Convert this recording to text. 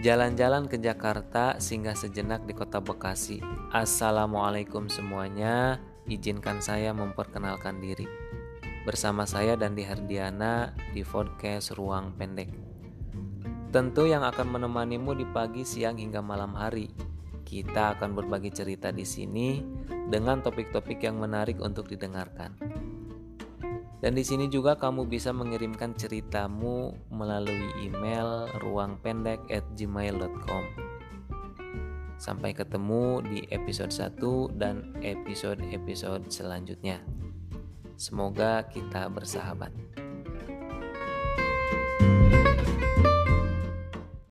Jalan-jalan ke Jakarta singgah sejenak di kota Bekasi. Assalamualaikum semuanya. Izinkan saya memperkenalkan diri. Bersama saya dan di Hardiana di podcast Ruang Pendek. Tentu yang akan menemanimu di pagi, siang hingga malam hari. Kita akan berbagi cerita di sini dengan topik-topik yang menarik untuk didengarkan. Dan di sini juga kamu bisa mengirimkan ceritamu melalui email ruangpendek@gmail.com. Sampai ketemu di episode 1 dan episode-episode selanjutnya. Semoga kita bersahabat.